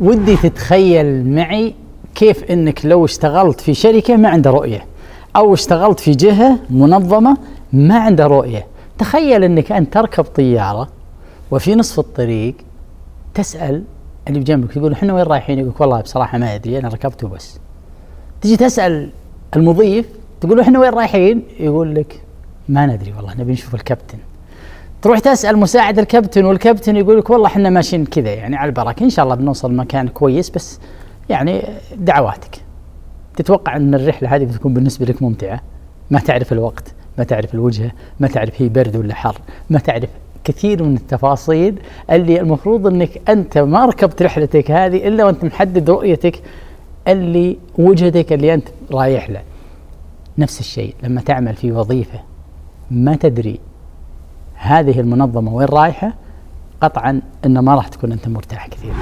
ودي تتخيل معي كيف إنك لو اشتغلت في شركة ما عندها رؤية أو اشتغلت في جهة منظمة ما عندها رؤية. تخيل إنك انت تركب طيارة وفي نصف الطريق تسأل اللي بجنبك تقول إحنا وين رايحين؟ يقول والله بصراحة ما أدري أنا ركبت وبس. تجي تسأل المضيف تقول إحنا وين رايحين؟ يقول لك ما ندري والله نبي نشوف الكابتن. تروح تسأل مساعد الكابتن والكابتن يقول لك والله إحنا ماشيين كذا يعني على البركة إن شاء الله بنوصل مكان كويس بس يعني دعواتك. تتوقع إن الرحلة هذه بتكون بالنسبة لك ممتعة؟ ما تعرف الوقت ما تعرف الوجهة ما تعرف هي برد ولا حر ما تعرف كثير من التفاصيل اللي المفروض إنك أنت ما ركبت رحلتك هذه إلا وأنت محدد رؤيتك اللي وجهتك اللي أنت رايح له. نفس الشيء لما تعمل في وظيفة ما تدري هذه المنظمة وين رايحة؟ قطعا ان ما راح تكون أنت مرتاح كثير.